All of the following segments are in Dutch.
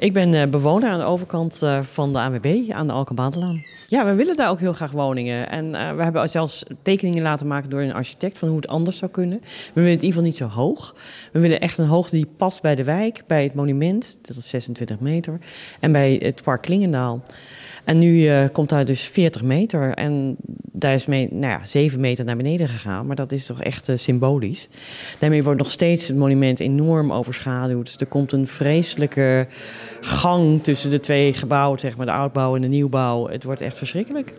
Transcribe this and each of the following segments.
Ik ben uh, bewoner aan de overkant uh, van de AWB, aan de Alkenbaanlaan. Ja, we willen daar ook heel graag woningen. En uh, we hebben zelfs tekeningen laten maken door een architect van hoe het anders zou kunnen. We willen het in ieder geval niet zo hoog. We willen echt een hoogte die past bij de wijk, bij het monument, dat is 26 meter, en bij het park Klingendaal. En nu komt daar dus 40 meter. En daar is mee, nou ja, 7 meter naar beneden gegaan. Maar dat is toch echt uh, symbolisch. Daarmee wordt nog steeds het monument enorm overschaduwd. Dus er komt een vreselijke gang tussen de twee gebouwen, zeg maar, de oudbouw en de nieuwbouw. Het wordt echt verschrikkelijk.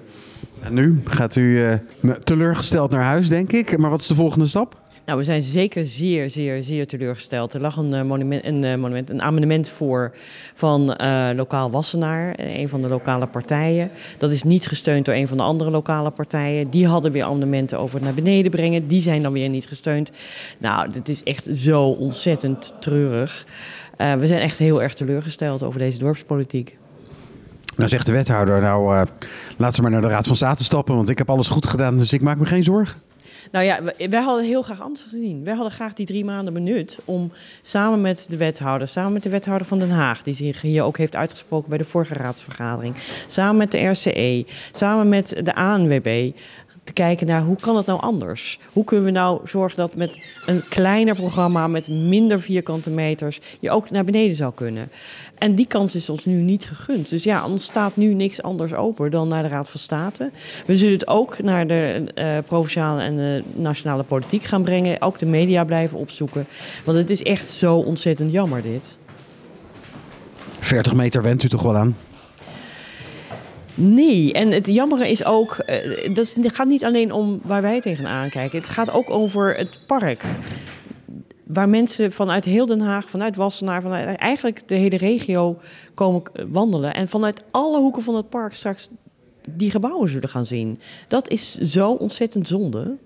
Nu gaat u uh, teleurgesteld naar huis, denk ik. Maar wat is de volgende stap? Nou, we zijn zeker zeer, zeer, zeer teleurgesteld. Er lag een, uh, monument, een, uh, monument, een amendement voor van uh, Lokaal Wassenaar, een van de lokale partijen. Dat is niet gesteund door een van de andere lokale partijen. Die hadden weer amendementen over het naar beneden brengen. Die zijn dan weer niet gesteund. Nou, dit is echt zo ontzettend treurig. we zijn echt heel erg teleurgesteld over deze dorpspolitiek. Nou zegt de wethouder, nou laat ze maar naar de Raad van State stappen, want ik heb alles goed gedaan, dus ik maak me geen zorgen. Nou ja, wij hadden heel graag anders gezien. Wij hadden graag die drie maanden benut om samen met de wethouder, samen met de wethouder van Den Haag, die zich hier ook heeft uitgesproken bij de vorige raadsvergadering, samen met de RCE, samen met de ANWB, te kijken naar hoe kan het nou anders? Hoe kunnen we nou zorgen dat met een kleiner programma, met minder vierkante meters, je ook naar beneden zou kunnen? En die kans is ons nu niet gegund. Dus ja, ons staat nu niks anders open dan naar de Raad van State. We zullen het ook naar de uh, provinciale en de nationale politiek gaan brengen. Ook de media blijven opzoeken. Want het is echt zo ontzettend jammer dit. 40 meter went u toch wel aan? Nee, en het jammere is ook, uh, dat gaat niet alleen om waar wij tegenaan kijken. Het gaat ook over het park. Waar mensen vanuit heel Den Haag, vanuit Wassenaar, vanuit eigenlijk de hele regio komen wandelen. En vanuit alle hoeken van het park straks die gebouwen zullen gaan zien. Dat is zo ontzettend zonde.